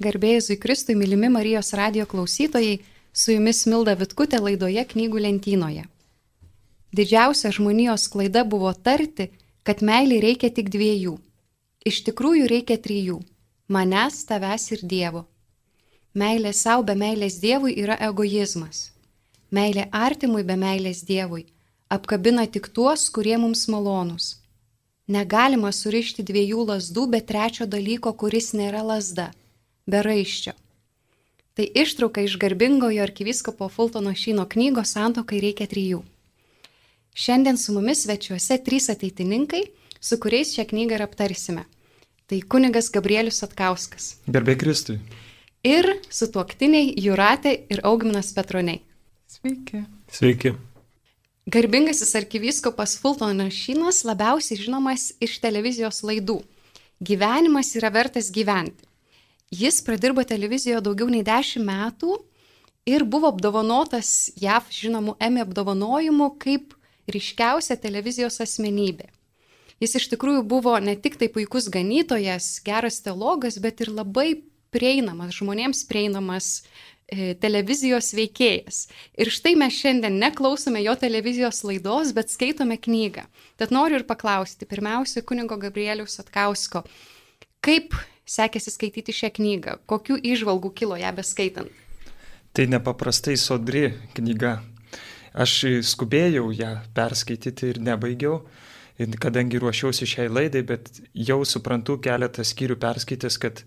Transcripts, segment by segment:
Garbėjai Zui Kristui, mylimi Marijos radio klausytojai, su jumis Milda Vitkutė laidoje knygų lentynoje. Didžiausia žmonijos klaida buvo tarti, kad meiliai reikia tik dviejų. Iš tikrųjų reikia trijų - manęs, tavęs ir Dievo. Meilė savo be meilės Dievui yra egoizmas. Meilė artimui be meilės Dievui apkabina tik tuos, kurie mums malonūs. Negalima surišti dviejų lasdų be trečio dalyko, kuris nėra lasda be raiščio. Tai ištrauka iš garbingojo arkiviskopo Fultono Šyno knygos Santokai reikia trijų. Šiandien su mumis svečiuose trys ateitininkai, su kuriais šią knygą ir aptarsime. Tai kunigas Gabrielius Atkauskas. Garbė Kristui. Ir sutuoktiniai Juratė ir Augminas Petroniai. Sveiki. Sveiki. Garbingasis arkiviskopas Fultonas Šynas labiausiai žinomas iš televizijos laidų. Gyvenimas yra vertas gyventi. Jis pradirbo televizijoje daugiau nei 10 metų ir buvo apdovanotas JAV žinomų Emmy apdovanojimu kaip ryškiausia televizijos asmenybė. Jis iš tikrųjų buvo ne tik tai puikus ganytojas, geras teologas, bet ir labai prieinamas, žmonėms prieinamas e, televizijos veikėjas. Ir štai mes šiandien neklausome jo televizijos laidos, bet skaitome knygą. Tad noriu ir paklausti, pirmiausia, kunigo Gabrieliaus Atkausko, kaip sekėsi skaityti šią knygą? Kokių išvalgų kilo ją beskaitant? Tai nepaprastai sodri knyga. Aš skubėjau ją perskaityti ir nebaigiau, kadangi ruošiausi šiai laidai, bet jau suprantu keletą skyrių perskaitęs, kad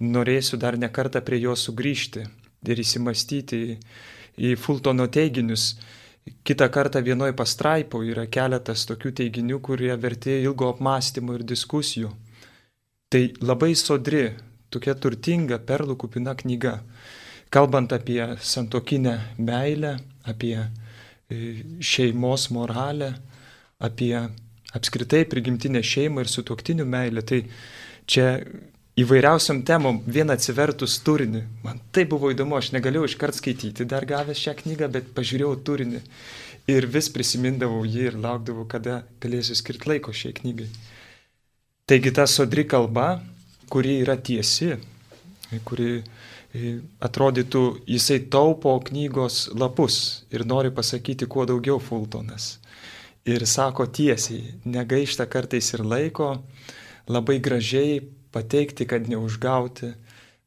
norėsiu dar ne kartą prie jo sugrįžti ir įsimastyti į, į Fultono teiginius. Kita kartą vienoje pastraipoje yra keletas tokių teiginių, kurie vertė ilgo apmąstymo ir diskusijų. Tai labai sodri, tokia turtinga, perlų kupina knyga, kalbant apie santokinę meilę, apie e, šeimos moralę, apie apskritai prigimtinę šeimą ir sutoktinių meilę. Tai čia įvairiausiam temom vien atsivertus turinį. Man tai buvo įdomu, aš negalėjau iškart skaityti dar gavęs šią knygą, bet pažiūrėjau turinį ir vis prisimindavau jį ir laukdavau, kada galėsiu skirti laiko šiai knygai. Taigi ta sodri kalba, kuri yra tiesi, kuri e, atrodytų, jisai taupo knygos lapus ir nori pasakyti kuo daugiau Fultonas. Ir sako tiesiai, negaišta kartais ir laiko, labai gražiai pateikti, kad neužgauti,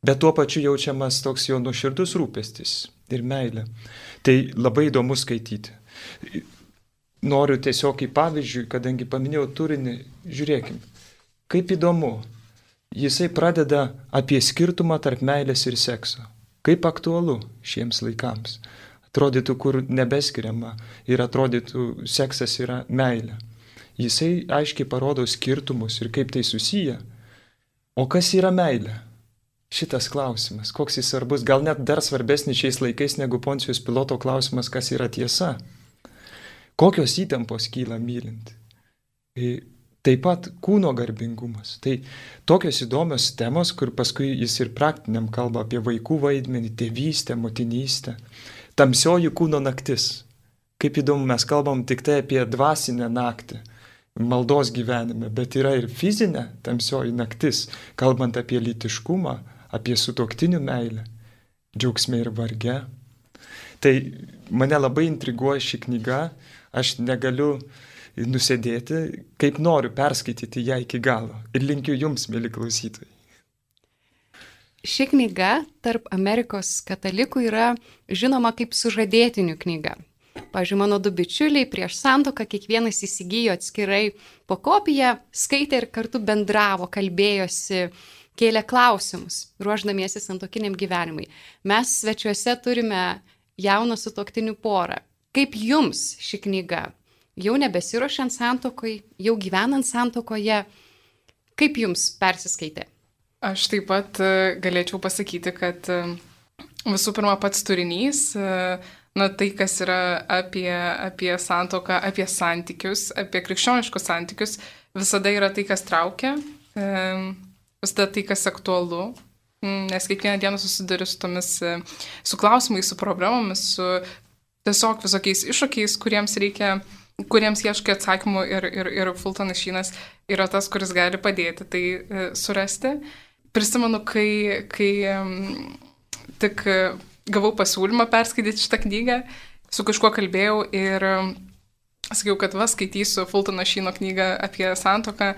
bet tuo pačiu jaučiamas toks jo nuoširdus rūpestis ir meilė. Tai labai įdomu skaityti. Noriu tiesiog į pavyzdžiui, kadangi paminėjau turinį, žiūrėkime Kaip įdomu, jisai pradeda apie skirtumą tarp meilės ir sekso. Kaip aktualu šiems laikams. Atrodytų, kur nebeskiriama ir atrodytų, seksas yra meilė. Jisai aiškiai parodo skirtumus ir kaip tai susiję. O kas yra meilė? Šitas klausimas, koks jis svarbus, gal net dar svarbesnis šiais laikais negu Poncijos piloto klausimas, kas yra tiesa. Kokios įtampos kyla mylint. Taip pat kūno garbingumas. Tai tokios įdomios temos, kur paskui jis ir praktiniam kalba apie vaikų vaidmenį, tėvystę, motinystę. Tamsioji kūno naktis. Kaip įdomu, mes kalbam tik tai apie dvasinę naktį, maldos gyvenime, bet yra ir fizinė tamsioji naktis, kalbant apie litiškumą, apie sutoktinių meilę, džiaugsmė ir varge. Tai mane labai intriguoja ši knyga, aš negaliu nusėdėti, kaip noriu perskaityti ją iki galo. Ir linkiu jums, mėly klausytojai. Ši knyga tarp Amerikos katalikų yra žinoma kaip sužadėtinių knyga. Pavyzdžiui, mano du bičiuliai prieš santoką kiekvienas įsigijo atskirai po kopiją, skaitė ir kartu bendravo, kalbėjosi, kėlė klausimus, ruoždamiesi santokiniam gyvenimui. Mes svečiuose turime jauną sutoktinių porą. Kaip jums ši knyga? Jau nebesiuošiant santokoj, jau gyvenant santokoje, kaip jums persiskaitė? Aš taip pat e, galėčiau pasakyti, kad e, visų pirma pats turinys, e, na tai, kas yra apie, apie santoką, apie santykius, apie krikščioniškus santykius, visada yra tai, kas traukia, visada tai, kas aktualu, nes kiekvieną dieną susiduriu su tomis, su klausimais, su problemomis, su tiesiog visokiais iššūkiais, kuriems reikia kuriems ieškai atsakymų ir, ir, ir Fultonas Šynas yra tas, kuris gali padėti tai e, surasti. prisimenu, kai, kai tik gavau pasiūlymą perskaityti šitą knygą, su kažkuo kalbėjau ir sakiau, kad va skaitysiu Fultono Šyno knygą apie santoką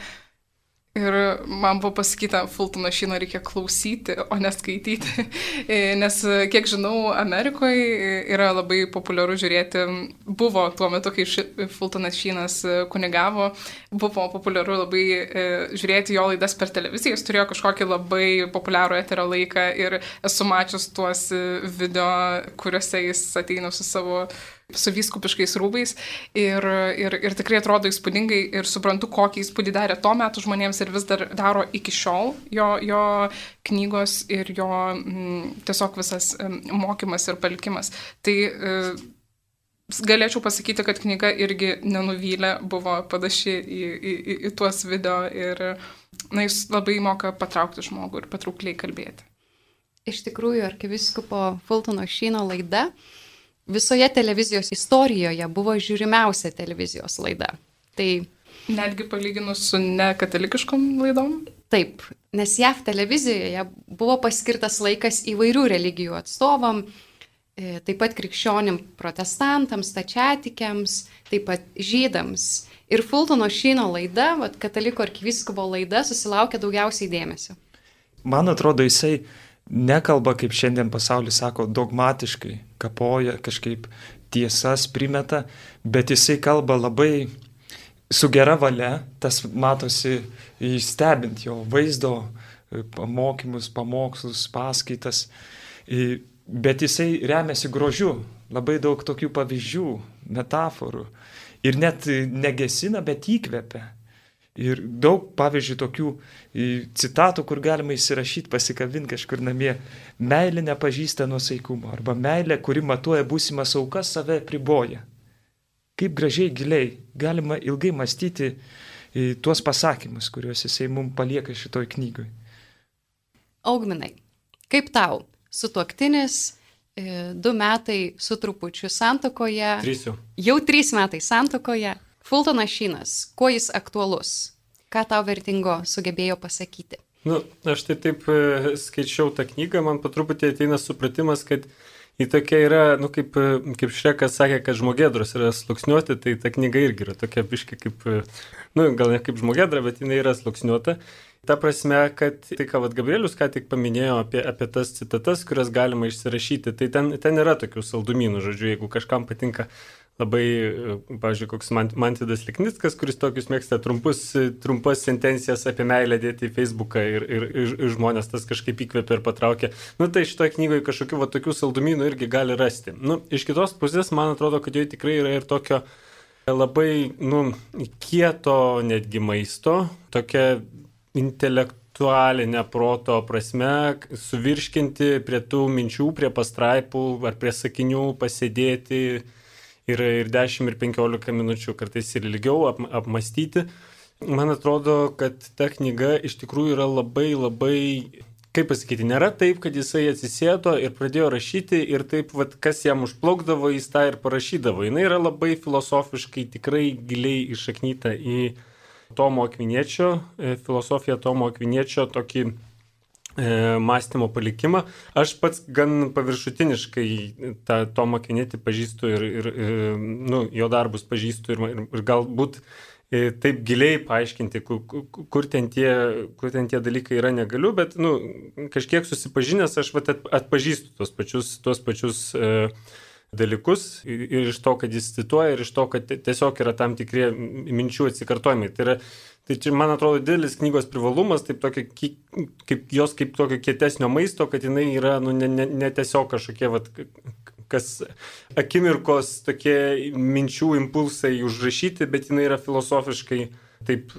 Ir man buvo pasakyta, Fultono šino reikia klausyti, o neskaityti. Nes, kiek žinau, Amerikoje yra labai populiaru žiūrėti, buvo tuo metu, kai Fultonas šinas kunigavo, buvo populiaru labai e, žiūrėti jo laidas per televiziją. Jis turėjo kažkokį labai populiarų eterio laiką ir esu mačius tuos video, kuriuose jis ateina su savo su vyskupiškais rūbais ir, ir, ir tikrai atrodo įspūdingai ir suprantu, kokį įspūdį darė tuo metu žmonėms ir vis dar daro iki šiol jo, jo knygos ir jo m, mm, tiesiog visas m, mokymas ir palikimas. Tai e, galėčiau pasakyti, kad knyga irgi nenuvylė, buvo panaši į, į, į, į tuos video ir na, jis labai moka patraukti žmogų ir patraukliai kalbėti. Iš tikrųjų, arkiviskopo Fultono Šyno laida visoje televizijos istorijoje buvo žiūrimiausia televizijos laida. Tai Netgi palyginus su nekatalikiškom laidom? Taip, nes JAV televizijoje buvo paskirtas laikas įvairių religijų atstovam, e, taip pat krikščionim protestantams, tačiatikiams, taip pat žydams. Ir Fultono Šino laida, vat, kataliko arkiviskopo laida, susilaukė daugiausiai dėmesio. Man atrodo, jisai nekalba, kaip šiandien pasaulis sako, dogmatiškai, kapoja kažkaip tiesas primeta, bet jisai kalba labai su gera valia, tas matosi stebint jo vaizdo pamokymus, pamokslus, paskaitas, bet jisai remiasi grožiu, labai daug tokių pavyzdžių, metaforų ir net negesina, bet įkvepia. Ir daug, pavyzdžiui, tokių citatų, kur galima įsirašyti, pasikabinti kažkur namie. Meilė nepažįsta nuosaikumo arba meilė, kuri matuoja būsimas aukas, save priboja. Kaip gražiai giliai galima ilgai mąstyti tuos pasakymus, kuriuos jisai mums palieka šitoj knygoj. Augminai, kaip tau? Sutuoktinis, e, du metai su trupučiu santokoje. Trys jau. Jau trys metai santokoje Fultonas Šynas, kuo jis aktualus? Ką tau vertingo sugebėjo pasakyti? Nu, aš tai taip e, skaičiau tą knygą, man patruputį ateina supratimas, kad į tokia yra, nu, kaip, e, kaip Šrekas sakė, kad žmogėdros yra sluksniuoti, tai ta knyga irgi yra tokia biški kaip, e, nu, gal ne kaip žmogėdra, bet jinai yra sluksniuota. Ta prasme, kad tai, ką vad Gabrielius ką tik paminėjo apie, apie tas citatas, kurias galima išsirašyti, tai ten, ten yra tokių saldumynų, žodžiu, jeigu kažkam patinka labai, pavyzdžiui, koks Mantidas Liknickas, kuris tokius mėgsta trumpus, trumpas sentencijas apie meilę dėti į Facebooką ir, ir, ir, ir žmonės tas kažkaip įkvėpia ir patraukia. Nu, tai šitoje knygoje kažkokių va, tokių saldumynų irgi gali rasti. Nu, iš kitos pusės, man atrodo, kad joje tikrai yra ir tokio labai, nu, kieto netgi maisto, tokia intelektualinė proto prasme, suvirškinti prie tų minčių, prie pastraipų ar prie sakinių, pasėdėti ir, ir 10 ir 15 minučių, kartais ir ilgiau ap, apmastyti. Man atrodo, kad ta knyga iš tikrųjų yra labai labai kaip pasakyti, nėra taip, kad jisai atsisėdo ir pradėjo rašyti ir taip, vat, kas jam užplaukdavo, jis tą ir parašydavo. Jis yra labai filosofiškai, tikrai giliai išaknyta į Tomo Akviniečio, e, filosofiją Tomo Akviniečio tokį mąstymo palikimą. Aš pats gan paviršutiniškai tą Tomą Kenėtį pažįstu ir, ir, ir nu, jo darbus pažįstu ir, ir, ir galbūt e, taip giliai paaiškinti, kur, kur, ten tie, kur ten tie dalykai yra negaliu, bet nu, kažkiek susipažinęs aš vat, atpažįstu tuos pačius, tuos pačius e, dalykus ir iš to, kad jis cituoja, ir iš to, kad tiesiog yra tam tikrie minčių atsikartojimai. Tai yra Tai čia, man atrodo, didelis knygos privalumas, taip tokio, kaip, jos kaip tokio kietesnio maisto, kad jinai yra nu, ne, ne, ne tiesiog kažkokie, vat, kas akimirkos tokie minčių impulsai užrašyti, bet jinai yra filosofiškai, taip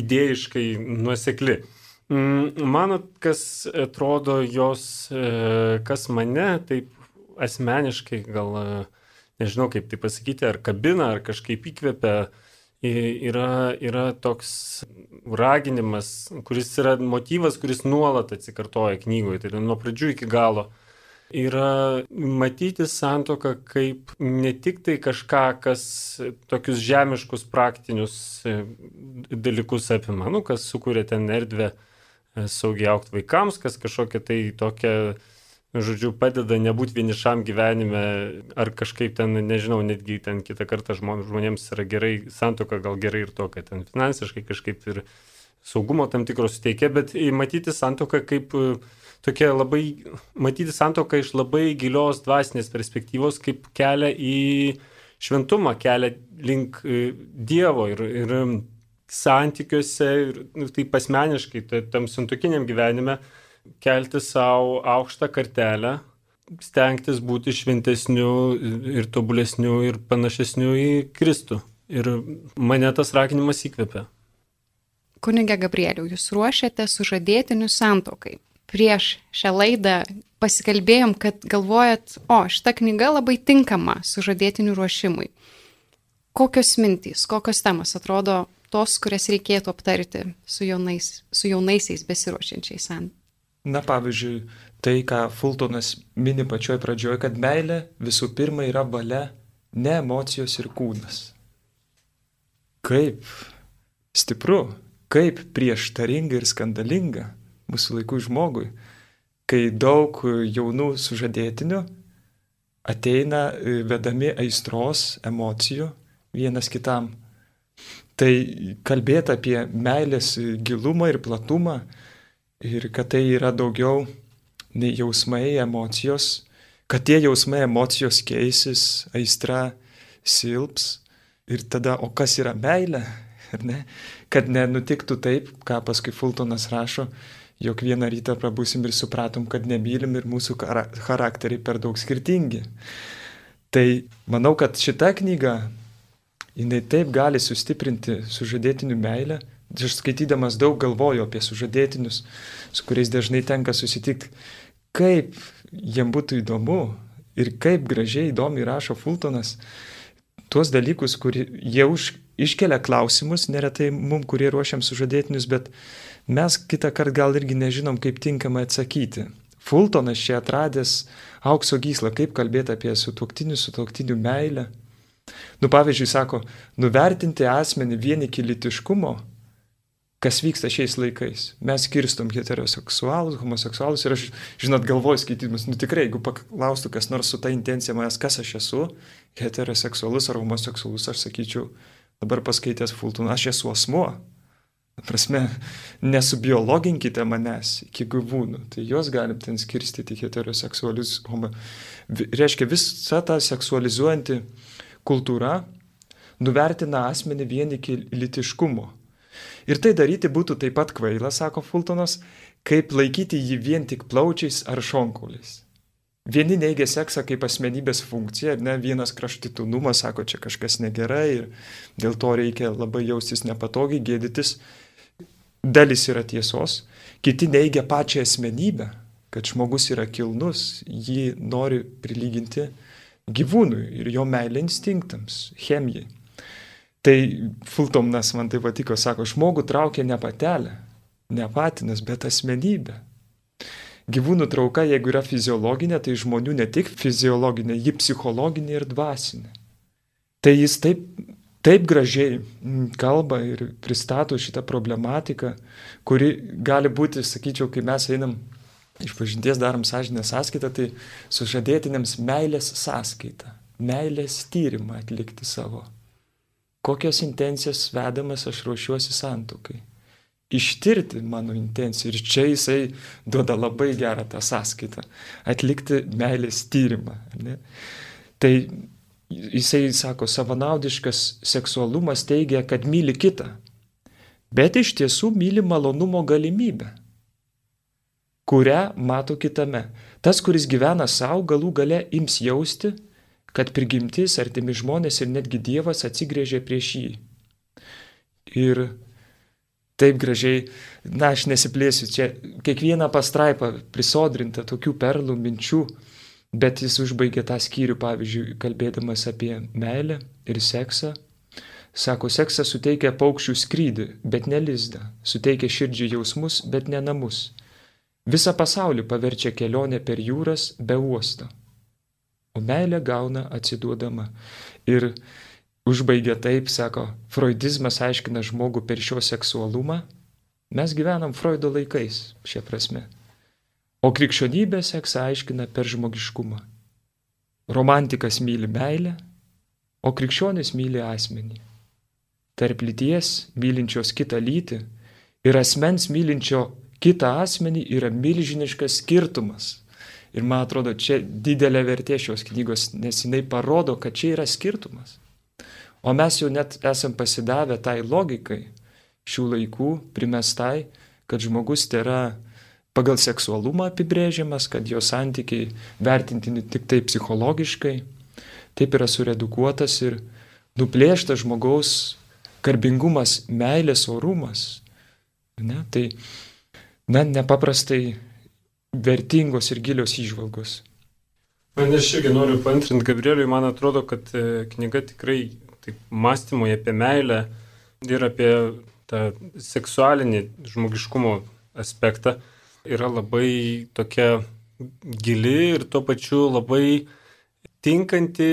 idėjiškai nuosekli. Mm, man, kas atrodo jos, e, kas mane taip asmeniškai gal, e, nežinau kaip tai pasakyti, ar kabina, ar kažkaip įkvepia, yra, yra toks raginimas, kuris yra motyvas, kuris nuolat atsikartoja knygoje, tai nuo pradžių iki galo. Yra matyti santoką kaip ne tik tai kažką, kas tokius žemiškus praktinius e, dalykus apima, nu, kas sukuria ten erdvę e, saugiai aukti vaikams, kas kažkokia tai tokia, žodžiu, padeda nebūti vienišam gyvenime, ar kažkaip ten, nežinau, netgi ten kitą kartą žmonėms yra gerai, santoka gal gerai ir to, kad ten finansiškai kažkaip ir saugumo tam tikros suteikia, bet matyti santoką kaip e, tokia labai, matyti santoką iš labai gilios dvasinės perspektyvos, kaip kelia į šventumą, kelia link e, Dievo ir, ir santykiuose ir nu, taip asmeniškai, tai, tam santokiniam gyvenime kelti savo aukštą kartelę, stengtis būti šventesniu ir tobulesniu ir panašesniu į Kristų. Ir mane tas rakinimas įkvepia. Kunigė Gabrieliau, jūs ruošiate sužadėtinių santokai. Prieš šią laidą pasikalbėjom, kad galvojat, o šita knyga labai tinkama sužadėtinių ruošimui. Kokios mintys, kokios temos atrodo tos, kurias reikėtų aptarti su, jaunais, su jaunaisiais besiruošiančiais sant. Na pavyzdžiui, tai, ką Fultonas mini pačioj pradžioje, kad meilė visų pirma yra valia, ne emocijos ir kūnas. Kaip stipru, kaip prieštaringa ir skandalinga mūsų laikų žmogui, kai daug jaunų sužadėtinių ateina vedami aistros, emocijų vienas kitam Tai kalbėti apie meilės gilumą ir platumą ir kad tai yra daugiau nei jausmai, emocijos, kad tie jausmai, emocijos keisis, aistra silps ir tada, o kas yra meilė, ne? kad nenutiktų taip, ką paskui Fultonas rašo, jog vieną rytą prabusim ir supratom, kad nemylim ir mūsų charakteriai per daug skirtingi. Tai manau, kad šita knyga jinai taip gali sustiprinti sužadėtinių meilę. Aš skaitydamas daug galvoju apie sužadėtinius, su kuriais dažnai tenka susitikti, kaip jiem būtų įdomu ir kaip gražiai įdomiai rašo Fultonas tuos dalykus, kur jie už, iškelia klausimus, neretai mum, kurie ruošiam sužadėtinius, bet mes kitą kartą gal irgi nežinom, kaip tinkamai atsakyti. Fultonas čia atradęs aukso gyslą, kaip kalbėti apie sutoktinių, sutoktinių meilę Nu, pavyzdžiui, sako, nuvertinti asmenį vien iki litiškumo, kas vyksta šiais laikais. Mes skirstom heteroseksualus, homoseksualus ir aš, žinot, galvoju skaitymus, nu tikrai, jeigu paklaustų kas nors su ta intencija manęs, kas aš esu, heteroseksualus ar homoseksualus, aš sakyčiau, dabar paskaitęs Fulton, aš esu asmuo. Prasme, nesubiologinkite manęs iki gyvūnų, tai juos galim ten skirstyti heteroseksualius, homo... Reiškia, visa ta seksualizuojanti kultūra nuvertina asmenį vien iki litiškumo. Ir tai daryti būtų taip pat kvaila, sako Fultonas, kaip laikyti jį vien tik plaučiais ar šonkauliais. Vieni neigia seksą kaip asmenybės funkciją, ne vienas kraštutinumas, sako, čia kažkas negerai ir dėl to reikia labai jaustis nepatogiai, gėdytis. Dalis yra tiesos, kiti neigia pačią asmenybę, kad žmogus yra kilnus, jį nori prilyginti gyvūnui ir jo meilė instinktams, chemijai. Tai Fultomnas man tai patiko, sako, žmogų traukia ne patelė, ne patinas, bet asmenybė. Gyvūnų trauka, jeigu yra fiziologinė, tai žmonių ne tik fiziologinė, ji psichologinė ir dvasinė. Tai jis taip, taip gražiai mm, kalba ir pristato šitą problematiką, kuri gali būti, sakyčiau, kai mes einam iš pažinties darom sąžinę sąskaitą, tai sužadėtiniams meilės sąskaitą, meilės tyrimą atlikti savo. Kokios intencijos vedamas aš ruošiuosi santukai. Ištirti mano intenciją ir čia jisai duoda labai gerą tą sąskaitą. Atlikti meilės tyrimą. Ne? Tai jisai sako, savanaudiškas seksualumas teigia, kad myli kitą, bet iš tiesų myli malonumo galimybę kurią mato kitame. Tas, kuris gyvena savo, galų gale ims jausti, kad prigimtis, artimi žmonės ir netgi Dievas atsigrėžė prieš jį. Ir taip gražiai, na, aš nesiplėsiu, čia kiekviena pastraipa prisodrinta tokių perlų minčių, bet jis užbaigė tą skyrių, pavyzdžiui, kalbėdamas apie meilę ir seksą. Sako, seksas suteikia paukščių skrydį, bet ne lizdą, suteikia širdžiai jausmus, bet ne namus Visą pasaulį paverčia kelionė per jūras be uosto. O meilė gauna atsiduodama. Ir užbaigia taip, sako, freudizmas aiškina žmogų per šio seksualumą, Mes gyvenam Freudo laikais, šia prasme. O krikščionybė seksą aiškina per žmogiškumą. Romantikas myli meilę, o krikščionis myli asmenį. Tarp lyties mylinčios kitą lytį ir asmens mylinčio kitą asmenį yra milžiniškas skirtumas. Ir man atrodo, čia didelė vertė šios knygos, nes jinai parodo, kad čia yra skirtumas. O mes jau net esam pasidavę tai logikai šių laikų primestai, kad žmogus tai yra pagal seksualumą apibrėžiamas, kad jo santykiai vertintini tik tai psichologiškai, taip yra suredukuotas ir nuplėštas žmogaus garbingumas, meilės orumas. Ne? Tai, na, nepaprastai vertingos ir gilios išvalgos. Man aš irgi noriu pantrinti Gabrieliui, man atrodo, kad e, knyga tikrai taip, mąstymoje apie meilę ir apie tą seksualinį žmogiškumo aspektą yra labai tokia gili ir tuo pačiu labai tinkanti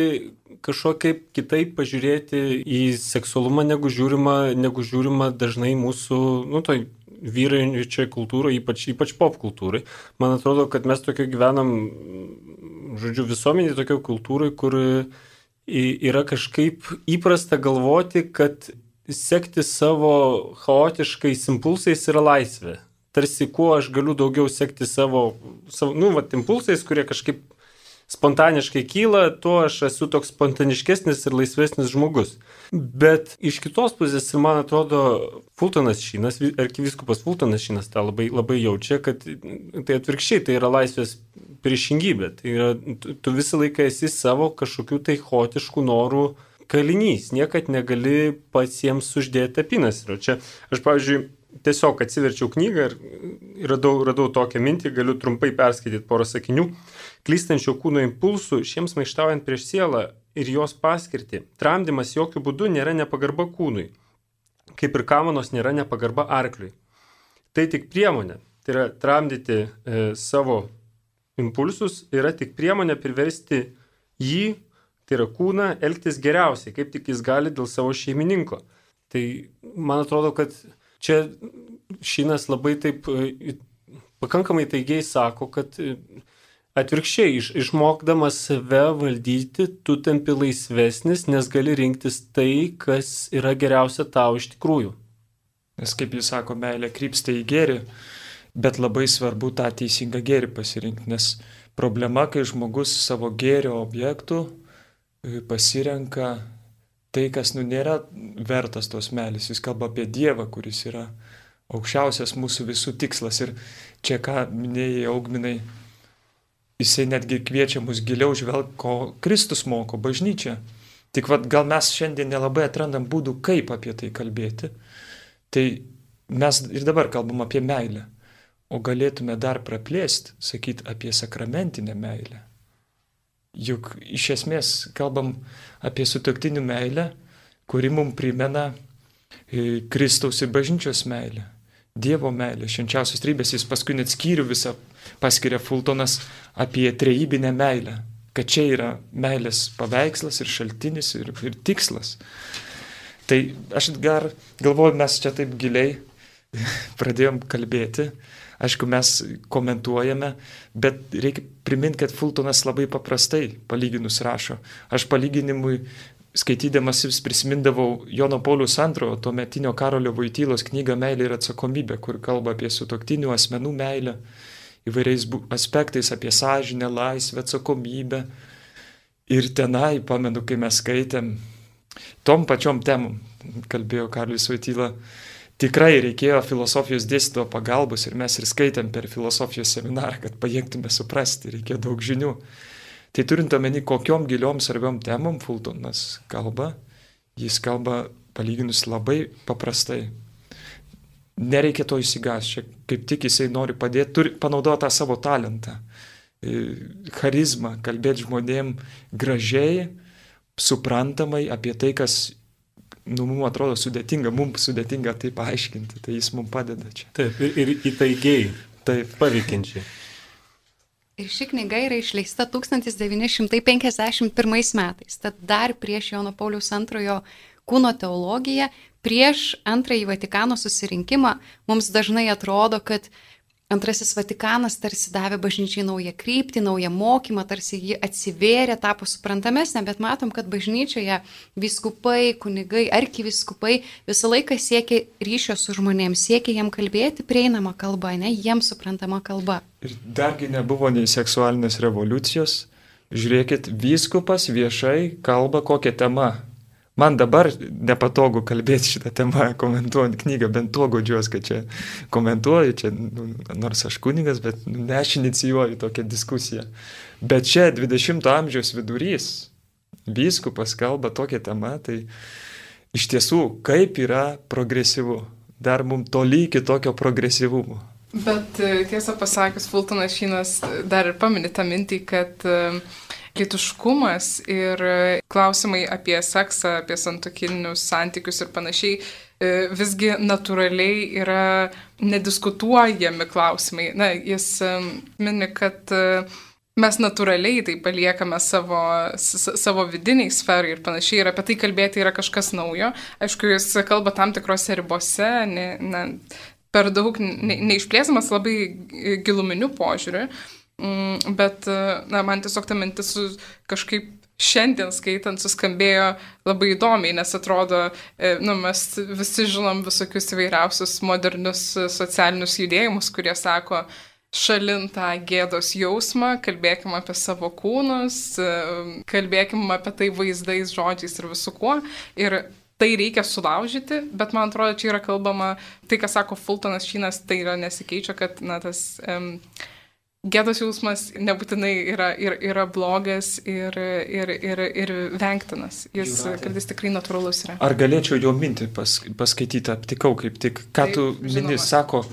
kažkokiai kitaip pažiūrėti į seksualumą, negu žiūrima, negu žiūrima dažnai mūsų, nu, toj vyraujančiai kultūrai, ypač, ypač pop kultūrai. Man atrodo, kad mes tokio gyvenam, žodžiu, visuomenė tokio kultūrai, kur yra kažkaip įprasta galvoti, kad sekti savo chaotiškais impulsais yra laisvė. Tarsi kuo aš galiu daugiau sekti savo, savo nu, va, impulsais, kurie kažkaip spontaniškai kyla, tuo aš esu toks spontaniškesnis ir laisvesnis žmogus. Bet iš kitos pusės, man atrodo, Fultonas Šinas, arkiviskupas Fultonas Šinas tą labai, labai jaučia, kad tai atvirkščiai, tai yra laisvės priešingybė. Tai yra, tu, tu visą laiką esi savo kažkokių tai hotiškų norų kalinys, niekad negali pats jiems uždėti apinas. Ir čia aš, pavyzdžiui, tiesiog atsiverčiau knygą ir radau, radau tokią mintį, galiu trumpai perskaityti porą sakinių klystančio kūno impulsų šiems maištaujant prieš sielą ir jos paskirti. Tramdymas jokių būdų nėra nepagarba kūnui, kaip ir kamanos nėra nepagarba arkliui. Tai tik priemonė, tai yra tramdyti e, savo impulsus, yra tik priemonė priversti jį, tai yra kūną, elgtis geriausiai, kaip tik jis gali dėl savo šeimininko. Tai man atrodo, kad čia Šinas labai taip e, pakankamai taigiai sako, kad e, Atvirkščiai, iš, išmokdamas save valdyti, tu tampi laisvesnis, nes gali rinktis tai, kas yra geriausia tau iš tikrųjų. Nes kaip jis sako, meilė krypsta į gėrį, bet labai svarbu tą teisingą gėrį pasirinkti, nes problema, kai žmogus savo gėrio objektų e, pasirenka tai, kas nu nėra vertas tos meilės. Jis kalba apie Dievą, kuris yra aukščiausias mūsų visų tikslas. Ir čia ką minėjai, augminai, jisai netgi kviečia mus giliau žvelgti, ko Kristus moko bažnyčia. Tik vad gal mes šiandien nelabai atrandam būdų, kaip apie tai kalbėti. Tai mes ir dabar kalbam apie meilę. O galėtume dar praplėsti, sakyti apie sakramentinę meilę. Juk iš esmės kalbam apie sutoktinių meilę, kuri mums primena e, Kristaus ir bažnyčios meilę. Dievo meilė, švenčiausios trybės, jis paskui net skyrių visą paskiria Fultonas apie trejybinę meilę, kad čia yra meilės paveikslas ir šaltinis ir, ir tikslas. Tai aš gar galvoju, mes čia taip giliai pradėjom kalbėti, aišku, mes komentuojame, bet reikia priminti, kad Fultonas labai paprastai palyginus rašo. Aš palyginimui skaitydamas vis prisimindavau Jono Paulius II, tuo metinio Karolio Vaitylos knygą Meilė ir atsakomybė, kur kalba apie sutoktinių asmenų meilę įvairiais aspektais apie sąžinę, laisvę, atsakomybę. Ir tenai, pamenu, kai mes skaitėm, tom pačiom temom, kalbėjo Karlis Vaityla, tikrai reikėjo filosofijos dėstytojo pagalbos ir mes ir skaitėm per filosofijos seminarą, kad pajėgtume suprasti, reikėjo daug žinių. Tai turint omeny, kokiom giliom svarbiom temom Fultonas kalba, jis kalba palyginus labai paprastai nereikia to įsigas, čia kaip tik jisai nori padėti, turi panaudoti tą savo talentą, e, charizmą, kalbėti žmonėm gražiai, suprantamai apie tai, kas nu, mums atrodo sudėtinga, mums sudėtinga tai paaiškinti, tai jis mums padeda čia. Taip, ir, ir įtaigiai, taip, paveikiančiai. Ir ši knyga yra išleista 1951 metais, tad dar prieš Jono Paulius antrojo kūno teologija, prieš antrąjį Vatikano susirinkimą mums dažnai atrodo, kad Antrasis Vatikanas tarsi davė bažnyčiai naują kryptį, naują mokymą, tarsi jį atsivėrė, tapo suprantamesnė, bet matom, kad bažnyčioje viskupai, kunigai, arkiviskupai visą laiką siekia ryšio su žmonėms, siekia jiem kalbėti prieinamą kalbą, ne jiems suprantama kalba. Ir dargi nebuvo nei seksualinės revoliucijos. Žiūrėkit, vyskupas viešai kalba kokią temą Man dabar nepatogu kalbėti šitą temą, komentuojant knygą, bent to godžiuos, kad čia komentuoju, čia, nu, nors aš kunigas, bet nu, ne aš inicijuoju tokią diskusiją. Bet čia 20-ojo amžiaus vidurys, vyskupas kalba tokią temą, tai iš tiesų kaip yra progresyvu. Dar mums toli iki tokio progresyvumo. Bet e, tiesą pasakius, Fultonas Šinas dar ir paminė tą mintį, kad uh, lytiškumas ir klausimai apie seksą, apie santokinius santykius ir panašiai e, visgi natūraliai yra nediskutuojami klausimai. Na, jis e, mini, kad e, mes natūraliai tai paliekame savo, savo vidiniai sferai ir panašiai, ir apie tai kalbėti yra kažkas naujo. Aišku, jis kalba tam tikrose ribose, ne, ne, per daug ne, neišplėsamas labai giluminiu požiūriu. Mm, bet, na, man tiesiog ta mintis kažkaip šiandien skaitant suskambėjo labai įdomiai, nes atrodo, e, nu, mes visi žinom visokius įvairiausius modernius socialinius judėjimus, kurie sako, šalintą gėdos jausmą, kalbėkim apie savo kūnus, e, kalbėkim apie tai vaizdais, žodžiais ir visu kuo. Ir tai reikia sulaužyti, bet man atrodo, čia yra kalbama, tai, ką sako Fultonas Šinas, tai yra nesikeičia, kad, na, tas... Um, gėdos jausmas nebūtinai yra, yra, yra blogas ir, ir, ir, ir vengtinas. Jis kartais tikrai natūralus yra. Ar galėčiau jo mintį pas, paskaityti, aptikau kaip tik, ką Taip, tu mini, sako,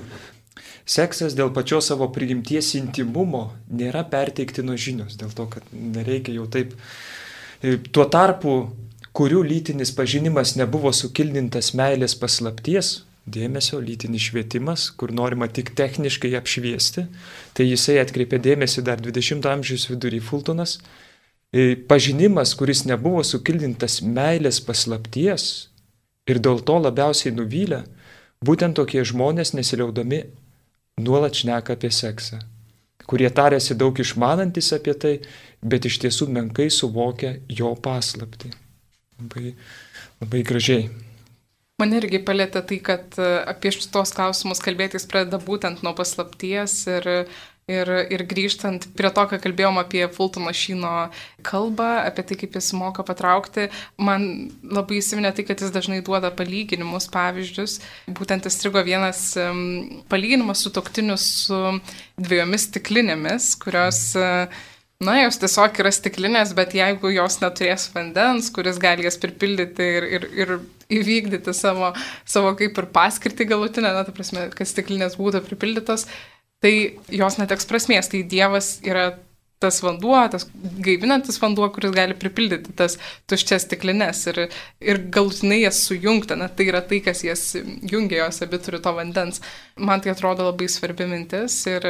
seksas dėl pačios savo prigimties intimumo nėra perteiktino žinios, dėl to, kad nereikia jau taip. E, tuo tarpu, kurių lytinis pažinimas nebuvo sukildintas meilės paslapties, dėmesio, lytinis švietimas, kur norima tik techniškai apšviesti. Tai jisai atkreipė dėmesį dar 20-ojo amžiaus vidury Fultonas. E, pažinimas, kuris nebuvo sukildintas meilės paslapties ir dėl to labiausiai nuvylę, būtent tokie žmonės nesiliaudami nuolat šneka apie seksą, kurie tarėsi daug išmanantis apie tai, bet iš tiesų menkai suvokia jo paslapti. Labai, labai gražiai. Man irgi palėtė tai, kad e, apie šitos klausimus kalbėtis pradeda būtent nuo paslapties ir, ir, ir grįžtant prie to, ką kalbėjom apie Fultono šino kalbą, apie tai, kaip jis moka patraukti, man labai įsiminė tai, kad jis dažnai duoda palyginimus, pavyzdžius. Būtent įstrigo vienas palyginimas su toktiniu su dviejomis stiklinėmis, kurios uh, Na, jos tiesiog yra stiklinės, bet jeigu jos neturės vandens, kuris gali jas pripildyti ir, ir, ir įvykdyti savo, savo kaip ir paskirtį galutinę, na, ta prasme, kad stiklinės būtų pripildytos, tai jos neteks prasmės. Tai Dievas yra tas vanduo, tas gaivinantis vanduo, kuris gali pripildyti tas tuščias stiklinės ir, ir galutinai jas sujungti, na tai yra tai, kas jas jungia, jos abi turi to vandens. Man tai atrodo labai svarbi mintis ir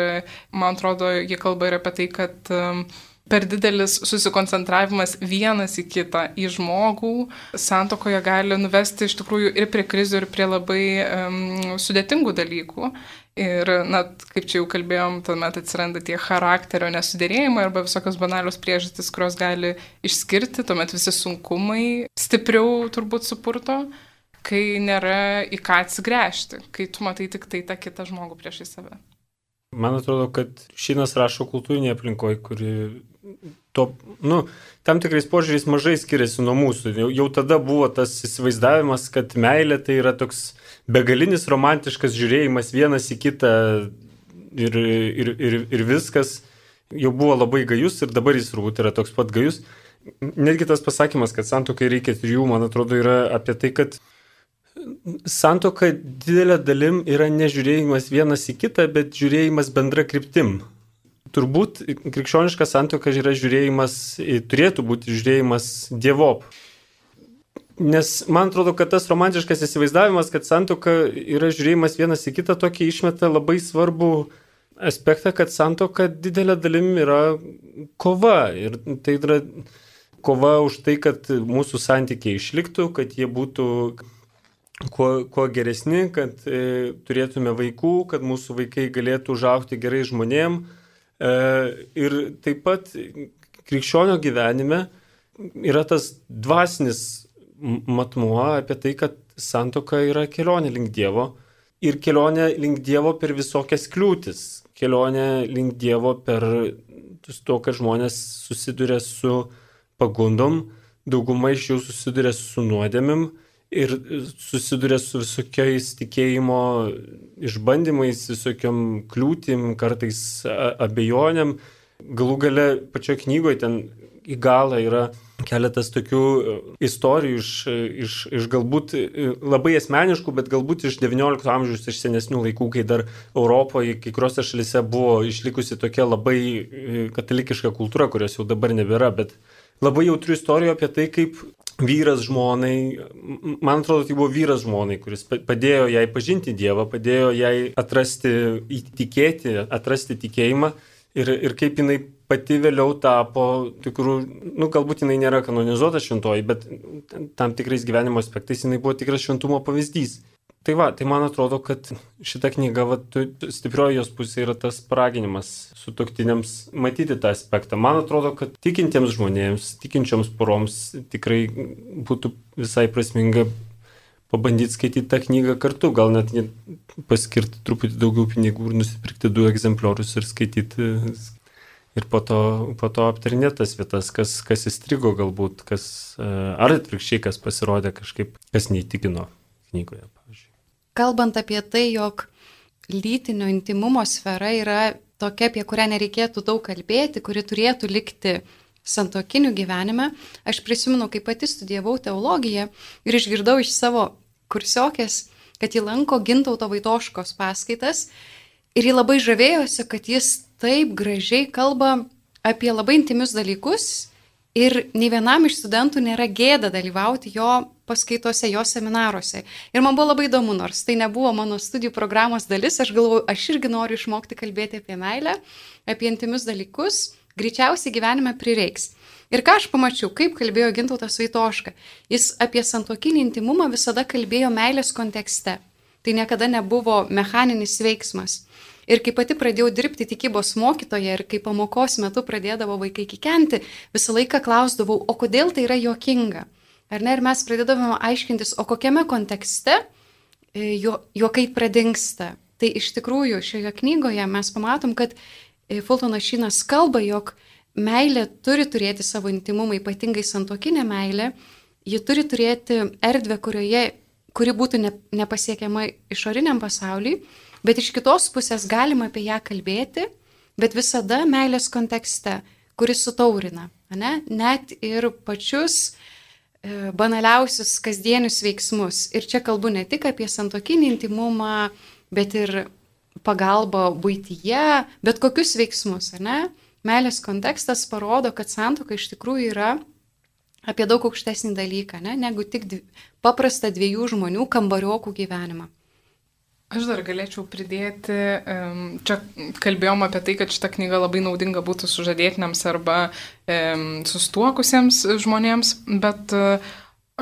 man atrodo, jie kalba ir apie tai, kad um, per didelis susikoncentravimas vienas į kitą, į žmogų, santokoje gali nuvesti iš tikrųjų ir prie krizių, ir prie labai um, sudėtingų dalykų. Ir, na, kaip čia jau kalbėjom, tuomet atsiranda tie charakterio nesudėrėjimai arba visokios banalios priežastys, kurios gali išskirti, tuomet visi sunkumai stipriau turbūt supurto, kai nėra į ką atsigręžti, kai tu matai tik tai tą kitą žmogų priešai save. Man atrodo, kad Šinas rašo kultūrinėje aplinkoje, kuri to, nu, tam tikrais požiūriais mažai skiriasi nuo mūsų. Jau, jau tada buvo tas įsivaizdavimas, kad meilė tai yra toks begalinis romantiškas žiūrėjimas vienas į kitą ir, ir, ir, ir viskas. Jau buvo labai gajus ir dabar jis turbūt yra toks pat gajus. Netgi tas pasakymas, kad santokai reikia trijų, man atrodo, yra apie tai, kad santoka didelė dalim yra nežiūrėjimas vienas į kitą, bet žiūrėjimas bendra kryptim turbūt krikščioniška santoka yra žiūrėjimas, turėtų būti žiūrėjimas dievop. Nes man atrodo, kad tas romantiškas įsivaizdavimas, kad santoka yra žiūrėjimas vienas į kitą, tokį išmeta labai svarbu aspektą, kad santoka didelė dalim yra kova. Ir tai yra kova už tai, kad mūsų santykiai išliktų, kad jie būtų kuo, kuo geresni, kad e, turėtume vaikų, kad mūsų vaikai galėtų užaukti gerai žmonėm. E, ir taip pat krikščionio gyvenime yra tas dvasinis matmuo apie tai, kad santoka yra kelionė link Dievo ir kelionė link Dievo per visokias kliūtis. Kelionė link Dievo per to, kad žmonės susiduria su pagundom, dauguma iš jų susiduria su nuodėmim ir susiduria su visokiais tikėjimo išbandymais, visokiam kliūtim, kartais abejonėm. Galų gale pačioje knygoje ten į galą yra keletas tokių istorijų iš, iš, iš galbūt labai asmeniškų, bet galbūt iš XIX amžiaus, iš senesnių laikų, kai dar Europoje, kai kuriuose šalise buvo išlikusi tokia labai katalikiška kultūra, kurios jau dabar nebėra, bet labai jautrių istorijų apie tai, kaip vyras žmonai, man atrodo, tai buvo vyras žmonai, kuris padėjo jai pažinti Dievą, padėjo jai atrasti, įtikėti, atrasti tikėjimą ir, ir kaip jinai pati vėliau tapo tikrų, nu galbūt jinai nėra kanonizuota šventoji, bet tam tikrais gyvenimo aspektais jinai buvo tikras šventumo pavyzdys. Tai va, tai man atrodo, kad šita knyga, va, stiprioji jos pusė yra tas paraginimas su toktiniams matyti tą aspektą. Man atrodo, kad tikintiems žmonėms, tikinčioms poroms tikrai būtų visai prasminga pabandyti skaityti tą knygą kartu, gal net paskirti truputį daugiau pinigų ir nusipirkti du egzempliorius ir skaityti. Ir po to, po to aptarinėti tas vietas, kas, kas įstrigo galbūt, kas, ar atvirkščiai, kas pasirodė kažkaip, kas neįtikino knygoje, kalbant apie tai, jog lytinio intimumo sfera yra tokia, apie kurią nereikėtų daug kalbėti, kuri turėtų likti santokinių gyvenime, aš prisimenu, kai pati studijavau teologiją ir išgirdau iš savo kursiokės, kad ji lanko Gintauto Vaitoškos paskaitas ir ji labai žavėjosi, kad jis taip gražiai kalba apie labai intimius dalykus ir nei vienam iš studentų nėra gėda dalyvauti jo paskaitose, jo seminaruose. Ir man buvo labai įdomu, nors tai nebuvo mano studijų programos dalis, aš galvoju, aš irgi noriu išmokti kalbėti apie meilę, apie intimius dalykus, greičiausiai gyvenime prireiks. Ir ką aš pamačiau, kaip kalbėjo Gintautas Vaitoška, jis apie santokinį intimumą visada kalbėjo meilės kontekste. Tai niekada nebuvo mechaninis veiksmas. Ir kai pati pradėjau dirbti tikybos mokytoje ir kai pamokos metu pradėdavo vaikai kikenti, visą laiką klausdavau, o kodėl tai yra jokinga? Ar ne? Ir mes pradėdavome aiškintis, o kokiame kontekste e, juokai pradingsta. Tai iš tikrųjų šioje knygoje mes pamatom, kad e, Fultonas Šinas kalba, jog meilė turi turėti savo intimumą, ypatingai santokinė meilė, ji turi turėti erdvę, kurioje, kuri būtų ne, nepasiekiama išoriniam pasauliui, bet iš kitos pusės galima apie ją kalbėti, bet visada meilės kontekste, kuris sutaurina, ne? net ir pačius E, banaliausius kasdienius veiksmus. Ir čia kalbu ne tik apie santokinį intimumą, bet ir pagalbą būtyje, bet kokius veiksmus, ar ne? Meilės kontekstas parodo, kad santoka iš tikrųjų yra apie daug aukštesnį dalyką, ne, negu tik dvi, paprastą dviejų žmonių kambariokų gyvenimą. Aš dar galėčiau pridėti, čia kalbėjom apie tai, kad šita knyga labai naudinga būtų sužadėtiniams arba sustuokusiems žmonėms, bet e,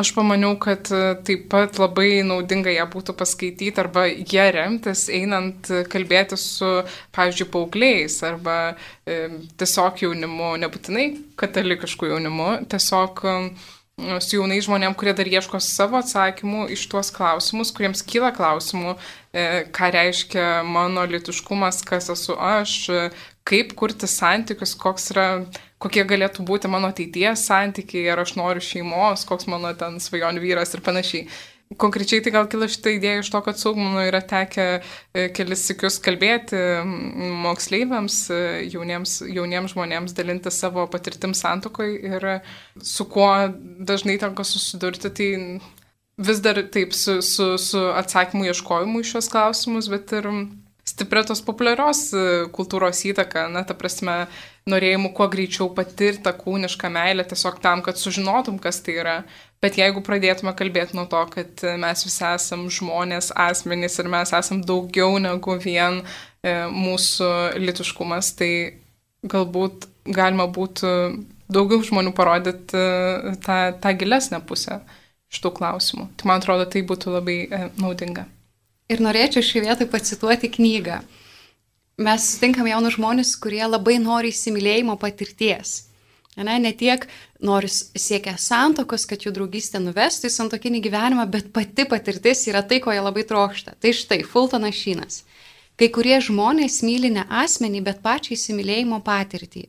aš pamaniau, kad e, taip pat labai naudinga ją būtų paskaityti arba ją remtis, einant kalbėti su, pavyzdžiui, paaugliais arba tiesiog jaunimu, nebūtinai katalikišku jaunimu, tiesiog su jaunais žmonėm, kurie dar ieško savo atsakymų iš tuos klausimus, kuriems kyla klausimų, e, ką reiškia mano litiškumas, kas esu aš, kaip kurti santykius, koks yra, kokie galėtų būti mano ateities santykiai, ar aš noriu šeimos, koks mano ten svajonių vyras ir panašiai. Konkrečiai tai gal kila šitą idėją iš to, kad saugmanų yra tekę e, kelis sikius kalbėti moksleiviams, e, jauniems, jauniems žmonėms, dalinti savo patirtim santokoje ir su kuo dažnai tenka susidurti, tai vis dar taip su, su, su atsakymu ieškojimu iš šios klausimus, bet ir stipria tos populiarios e, kultūros įtaka, na, ta prasme, norėjimu kuo greičiau patirti tą kūnišką meilę tiesiog tam, kad sužinotum, kas tai yra. Bet jeigu pradėtume kalbėti nuo to, kad mes visi esam žmonės, asmenys ir mes esam daugiau negu vien e, mūsų litiškumas, tai galbūt galima būtų daugiau žmonių parodyti e, tą, tą gilesnę pusę šitų klausimų. Tai man atrodo, tai būtų labai e, naudinga. Ir norėčiau šį vietą pacituoti knygą. Mes sutinkam jaunus žmonės, kurie labai nori įsimylėjimo patirties. Ne, ne tiek nori siekia santokos, kad jų draugystė nuvestų į santokinį gyvenimą, bet pati patirtis yra tai, ko jie labai trokšta. Tai štai, Fultonas Šynas. Kai kurie žmonės myli ne asmenį, bet pačią įsimylėjimo patirtį.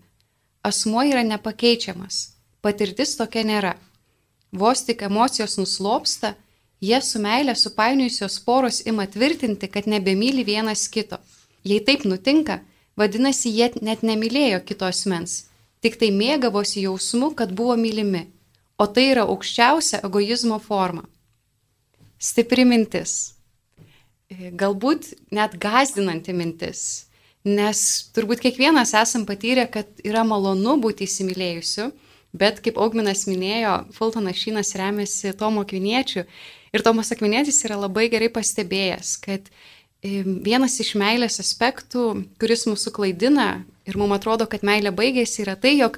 Asmuo yra nepakeičiamas. Patirtis tokia nėra. Vos tik emocijos nuslopsta, jie su meilė supainiojusios poros ima tvirtinti, kad nebemyli vienas kito. Jei taip nutinka, vadinasi, jie net nemylėjo kitos mens tik tai mėgavosi jausmu, kad buvo mylimi, o tai yra aukščiausia egoizmo forma. Stipri mintis. E, galbūt net gazdinanti mintis, nes turbūt kiekvienas esam patyrę, kad yra malonu būti įsimylėjusiu, bet kaip Augminas minėjo, Fultonas Šynas remiasi Tomo Akviniečiu ir Tomas Akvinietis yra labai gerai pastebėjęs, kad vienas iš meilės aspektų, kuris mūsų klaidina ir mums atrodo, kad meilė baigėsi, yra tai, jog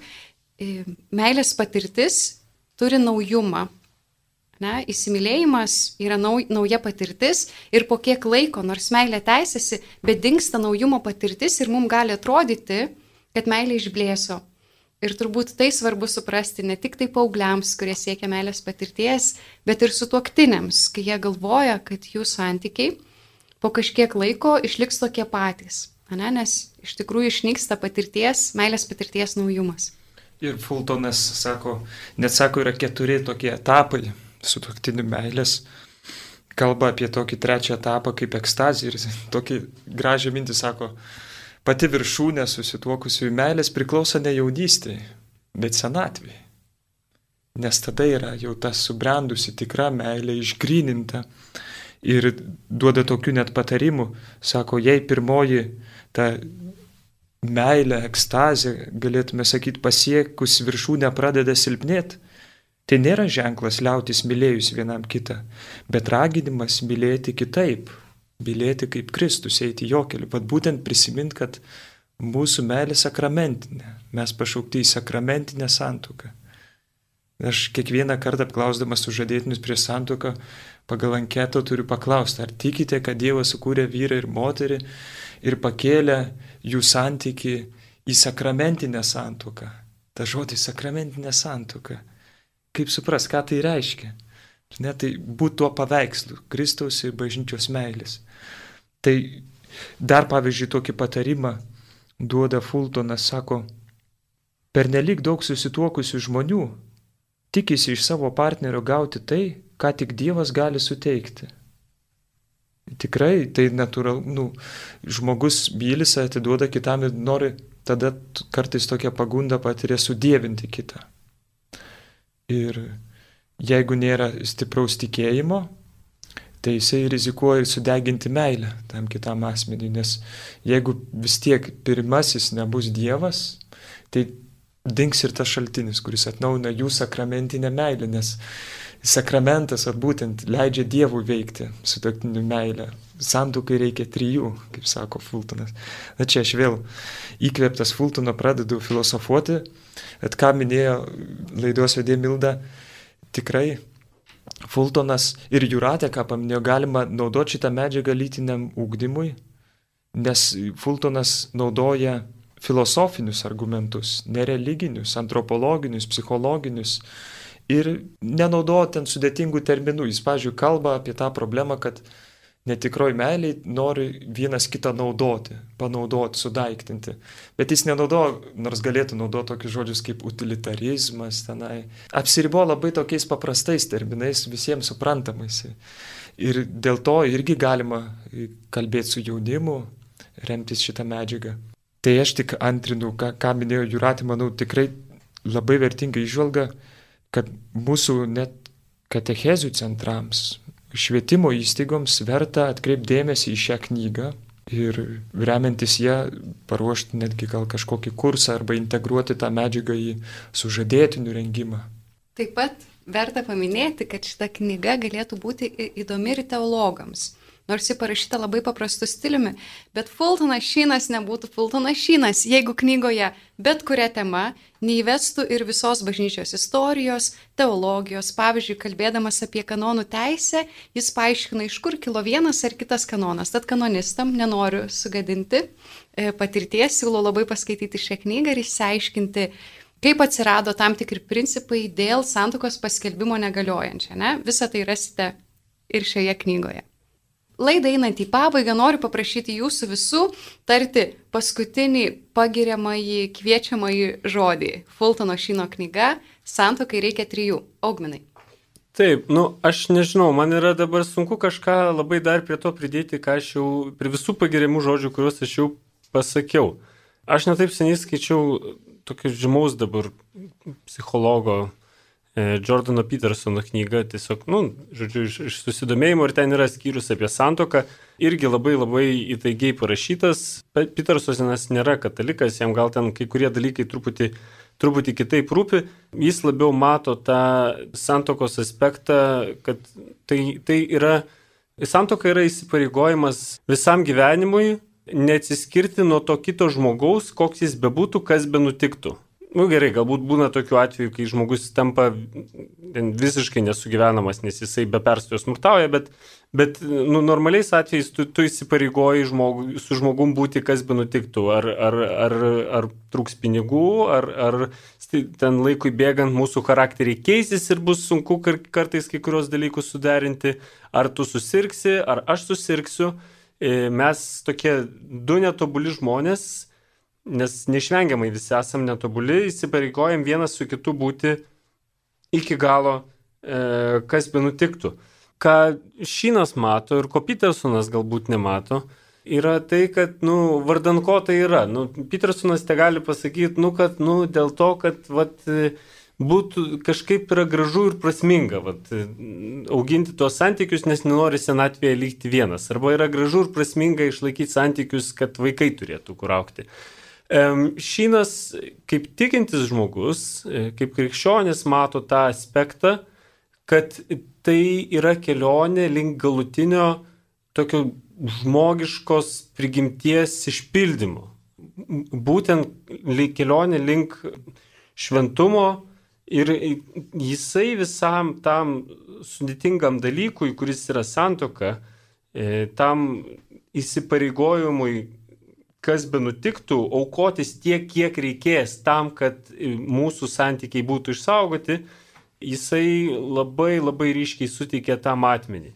meilės patirtis turi naujumą. Ne, įsimylėjimas yra nau, nauja patirtis ir po kiek laiko, nors meilė teisėsi, bet dinksta naujumo patirtis ir mums gali atrodyti, kad meilė išblėso. Ir turbūt tai svarbu suprasti ne tik tai paaugliams, kurie siekia meilės patirties, bet ir su tuoktiniams, kai jie galvoja, kad jų santykiai po kažkiek laiko išliks tokie patys, ne, nes iš tikrųjų išnyksta patirties, meilės patirties naujumas. Ir Fultonas sako, net sako, yra keturi tokie etapai su toktiniu meilės. Kalba apie tokį trečią etapą kaip ekstazija ir tokį gražią mintį sako, pati viršūnė susituokusių meilės priklauso ne jaunystėje, bet senatvėje. Nes tada yra jau ta subrendusi tikra meilė išgryninta ir duoda tokių net patarimų, sako, jei pirmoji ta meilė, ekstazė, galėtume sakyti, pasiekus viršūnę pradeda silpnėti, tai nėra ženklas liautis mylėjus vienam kitą, bet raginimas mylėti kitaip, mylėti kaip Kristus, eiti jo keliu, vad būtent prisimint, kad mūsų meilė sakramentinė, mes pašaukti į sakramentinę santuoką. Aš kiekvieną kartą apklausdamas sužadėtinius prieš santuoką pagal anketą turiu paklausti, ar tikite, kad Dievas sukūrė vyrą ir moterį ir pakėlė jų santyki į sakramentinę santuoką. Ta žodis sakramentinė santuoka. Kaip supras, ką tai reiškia? Ne, tai būtų tuo paveikslu Kristaus ir bažnyčios meilės. Tai dar pavyzdžiui tokį patarimą duoda Fultonas, sako, per nelik daug susituokusių žmonių tikisi iš savo partnerio gauti tai, ką tik Dievas gali suteikti. Tikrai tai natūralu, nu, žmogus mylis, atiduoda kitam ir nori, tada kartais tokia pagunda patiria sudėvinti kitą. Ir jeigu nėra stipraus tikėjimo, tai jisai rizikuoja ir sudeginti meilę tam kitam asmeniui, nes jeigu vis tiek pirmasis nebus Dievas, tai dings ir tas šaltinis, kuris atnauna jų sakramentinę meilę, nes sakramentas, ar būtent leidžia Dievui veikti su toktiniu meilė. Santukai reikia trijų, kaip sako Fultonas. Na čia aš vėl įkvėptas Fultono pradedu filosofuoti, bet ką minėjo laidos vedė Milda, tikrai Fultonas ir Juratė, ką paminėjo, galima naudoti šitą medžiagą lytiniam ūkdymui, nes Fultonas naudoja filosofinius argumentus, nereliginius, antropologinius, psichologinius, ir nenaudoja ten sudėtingų terminų. Jis, pažiūrėjau, kalba apie tą problemą, kad netikroji meiliai nori vienas kitą naudoti, panaudoti, sudaiktinti. Bet jis nenaudoja, nors galėtų naudoti tokius žodžius kaip utilitarizmas tenai. Apsiribo labai tokiais paprastais terminais, visiems suprantamais. Ir dėl to irgi galima kalbėti su jaunimu, remtis šitą medžiagą. Tai aš tik antrinu, ką, ką minėjo Juratė, manau, tikrai labai vertinga išvalga kad mūsų net katechezių centrams, švietimo įstaigoms verta atkreipdėmėsi į šią knygą ir remiantis ją paruošti netgi gal kažkokį kursą arba integruoti tą medžiagą į sužadėtinių rengimą. Taip pat verta paminėti, kad šita knyga galėtų būti įdomi ir teologams. Nors ji parašyta labai paprastu stiliumi, bet Fultonas Šynas nebūtų Fultonas Šynas, jeigu knygoje bet kuria tema neįvestų ir visos bažnyčios istorijos, teologijos. Pavyzdžiui, kalbėdamas apie kanonų teisę, jis paaiškina, iš kur kilo vienas ar kitas kanonas. Tad kanonistam nenoriu sugadinti e, patirties, siūlau labai paskaityti šią knygą ir išsiaiškinti, kaip atsirado tam tikri principai dėl santokos paskelbimo negaliojančia. Ne? Visą tai rasite ir šioje knygoje. Laidai einant į pabaigą noriu paprašyti jūsų visų tarti paskutinį pagiriamąjį kviečiamąjį žodį. Fultono Šino knyga Santokai reikia trijų. Augminai. Taip, nu, aš nežinau, man yra dabar sunku kažką labai dar prie to pridėti, ką aš jau, prie visų pagiriamų žodžių, kuriuos aš jau pasakiau. Aš netaip seniai skaičiau tokio žymaus dabar psichologo e, Jordano Petersono knyga, tiesiog, nu, žodžiu, iš, iš susidomėjimo ir ten yra skyrius apie santoką, irgi labai labai įtaigiai parašytas. Petersonas nėra katalikas, jam gal ten kai kurie dalykai truputį, truputį kitaip rūpi, jis labiau mato tą santokos aspektą, kad tai, tai yra, santoka yra įsipareigojimas visam gyvenimui, neatsiskirti nuo to kito žmogaus, koks jis bebūtų, kas be nutiktų. Na nu, gerai, galbūt būna tokių atvejų, kai žmogus tampa visiškai nesugyvenamas, nes jisai be perstojo smurtauja, bet, bet nu, normaliais atvejais tu, tu įsipareigoji žmogu, su žmogum būti, kas be nutiktų. Ar, ar, ar, ar trūks pinigų, ar, ar ten laikui bėgant mūsų charakteriai keisis ir bus sunku kartais kai kurios dalykus suderinti, ar tu susirksi, ar aš susirksiu. E, mes tokie du netobuli žmonės, nes neišvengiamai visi esame netobuli, įsipareigojam vienas su kitu būti iki galo, e, kas be nutiktų. Ką Šinas mato ir ko Petersonas galbūt nemato, yra tai, kad, nu, vardan ko tai yra. Nu, Petersonas te gali pasakyti, nu, kad, nu, dėl to, kad, vat, būtų kažkaip yra gražu ir prasminga vat, auginti tuos santykius, nes nenori senatvėje likti vienas. Arba yra gražu ir prasminga išlaikyti santykius, kad vaikai turėtų kur aukti. Šinas, kaip tikintis žmogus, e, kaip krikščionis, mato tą aspektą, kad tai yra kelionė link galutinio tokio žmogiškos prigimties išpildymo. Būtent kelionė link šventumo, Ir jisai visam tam sudėtingam dalykui, kuris yra santoka, e, tam įsipareigojimui, kas be nutiktų, aukotis tiek, kiek reikės tam, kad mūsų santykiai būtų išsaugoti, jisai labai labai ryškiai suteikė tą matmenį.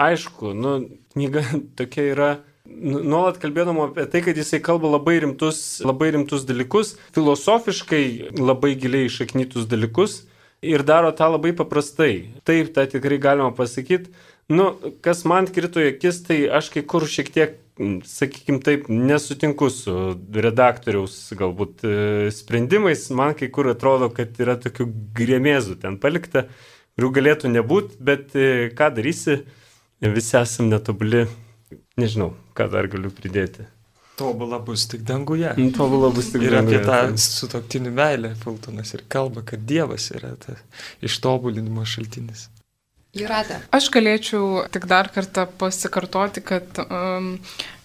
Aišku, nu, knyga tokia yra Nu, nuolat kalbėdama apie tai, kad jisai kalba labai rimtus, labai rimtus dalykus, filosofiškai labai giliai išaknytus dalykus ir daro tą labai paprastai. Taip, tą tikrai galima pasakyti. Nu, kas man krito į akis, tai aš kai kur šiek tiek, sakykime taip, nesutinku su redaktoriaus galbūt e, sprendimais. Man kai kur atrodo, kad yra tokių grėmėzų ten palikta, kurių galėtų nebūti, bet e, ką darysi, visi esame netobuli Nežinau, ką dar galiu pridėti. Tobula bus tik danguje. Nu, tobula bus tik ir danguje. Ir apie tą sutoktinių meilę Fultonas ir kalba, kad Dievas yra ta ištobulinimo šaltinis. Jūratė. Aš galėčiau tik dar kartą pasikartoti, kad um,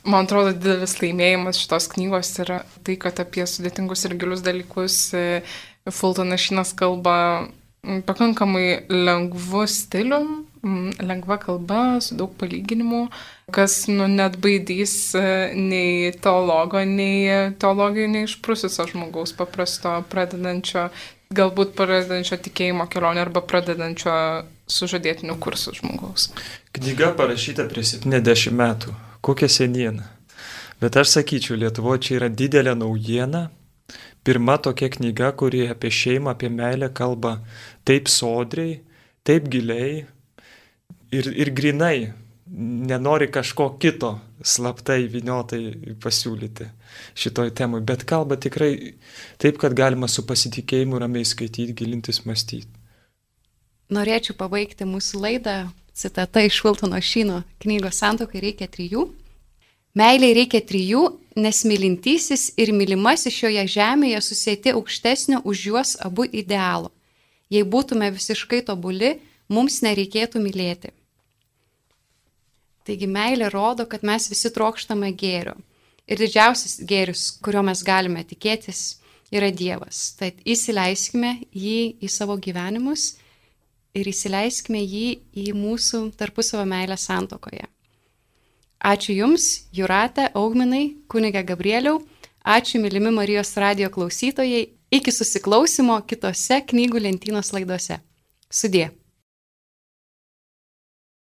man atrodo didelis laimėjimas šitos knygos yra tai, kad apie sudėtingus ir gilius dalykus e, Fultonas Šinas kalba pakankamai lengvu stilium, lengva kalba, su daug palyginimų, kas nu, net baidys e, nei teologo, nei teologijų neišprususio žmogaus paprasto pradedančio, galbūt pradedančio tikėjimo kelionę arba pradedančio sužadėtinių kursų žmogaus. Knyga parašyta prieš 70 metų. Kokia seniena. Bet aš sakyčiau, Lietuvoje čia yra didelė naujiena. Pirma tokia knyga, kuri apie šeimą, apie meilę kalba taip sodriai, taip giliai, ir, ir grinai nenori kažko kito slaptai, viniotai pasiūlyti šitoj temui, bet kalba tikrai taip, kad galima su pasitikėjimu ramiai skaityti, gilintis, mąstyti. Norėčiau pabaigti mūsų laidą citata iš Viltono Šino knygos Santokai reikia trijų. Meiliai reikia trijų, nes mylintysis ir mylimasis šioje žemėje susėti aukštesnio už juos abu idealo. Jei būtume visiškai tobuli, mums nereikėtų mylėti. Taigi meilė rodo, kad mes visi trokštame gėrio. Ir didžiausias gėris, kurio mes galime tikėtis, yra Dievas. Tad įsileiskime jį į savo gyvenimus ir įsileiskime jį į mūsų tarpusavio meilę santokoje. Ačiū Jums, Juratė, Augminai, kunigė Gabrieliau, ačiū mylimi Marijos radio klausytojai, iki susiklausimo kitose knygų lentynos laidose. Sudė.